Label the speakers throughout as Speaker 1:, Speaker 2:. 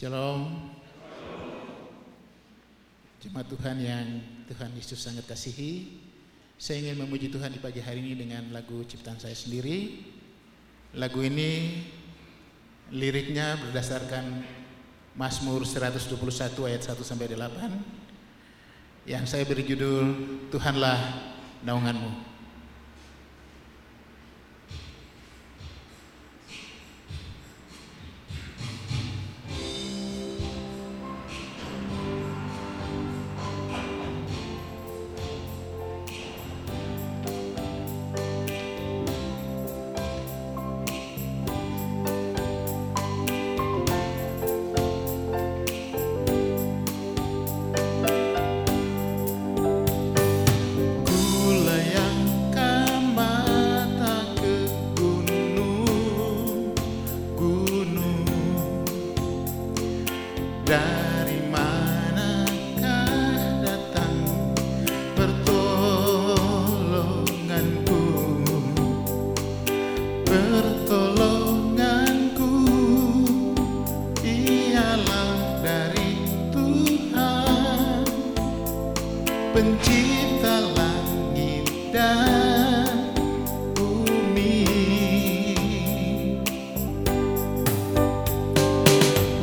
Speaker 1: Shalom. Jemaat Tuhan yang Tuhan Yesus sangat kasihi. Saya ingin memuji Tuhan di pagi hari ini dengan lagu ciptaan saya sendiri. Lagu ini liriknya berdasarkan Mazmur 121 ayat 1 sampai 8 yang saya beri judul Tuhanlah naunganmu. Pencipta langit dan bumi.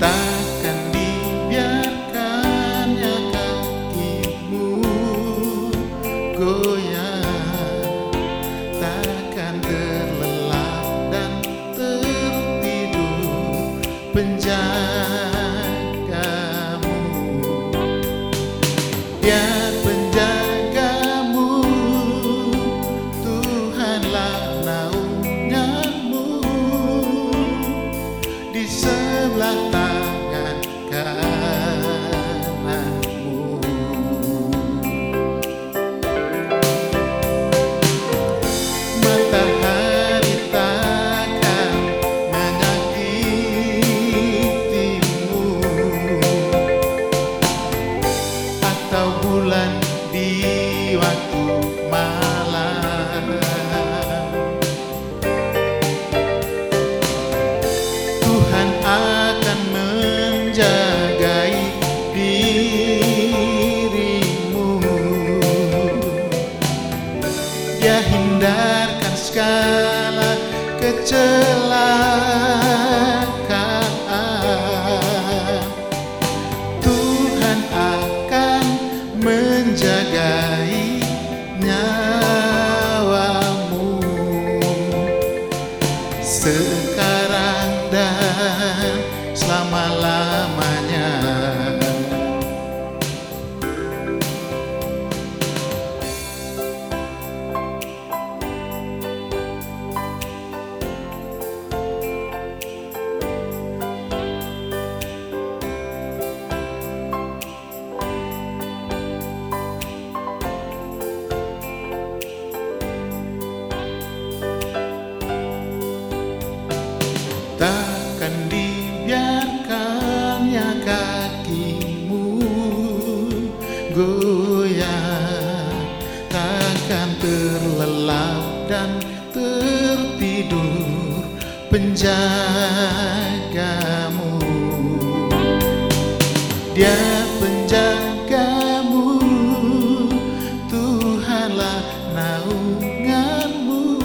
Speaker 1: Takkan dibiarkannya kakimu goyah. Takkan terlelap dan tertidur penjagamu bulan di waktu malam. Tuhan akan penjagamu. Dia penjagamu. Tuhanlah naunganmu.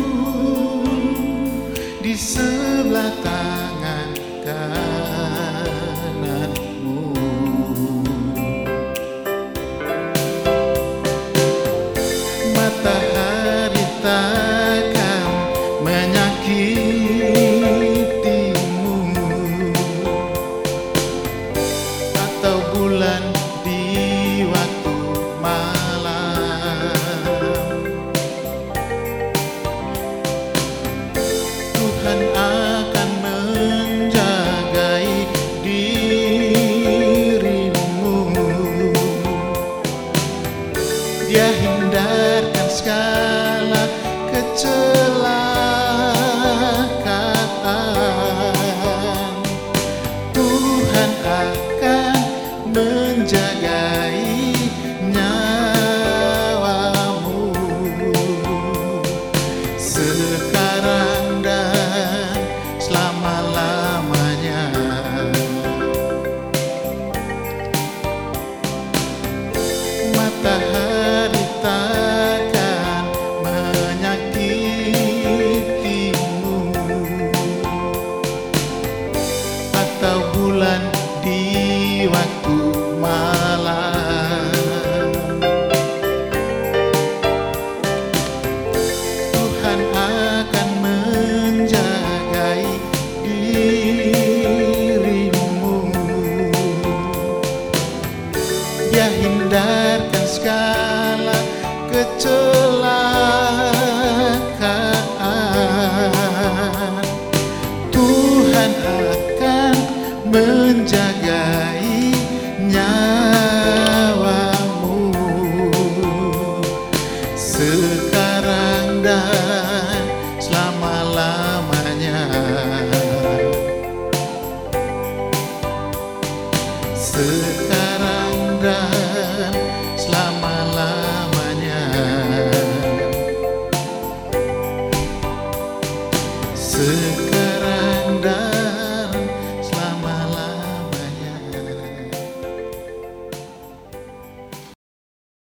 Speaker 1: Di sebelah tangan kananmu. Matahari Dia hindarkan segala kecelakaan. Tuhan akan menjaga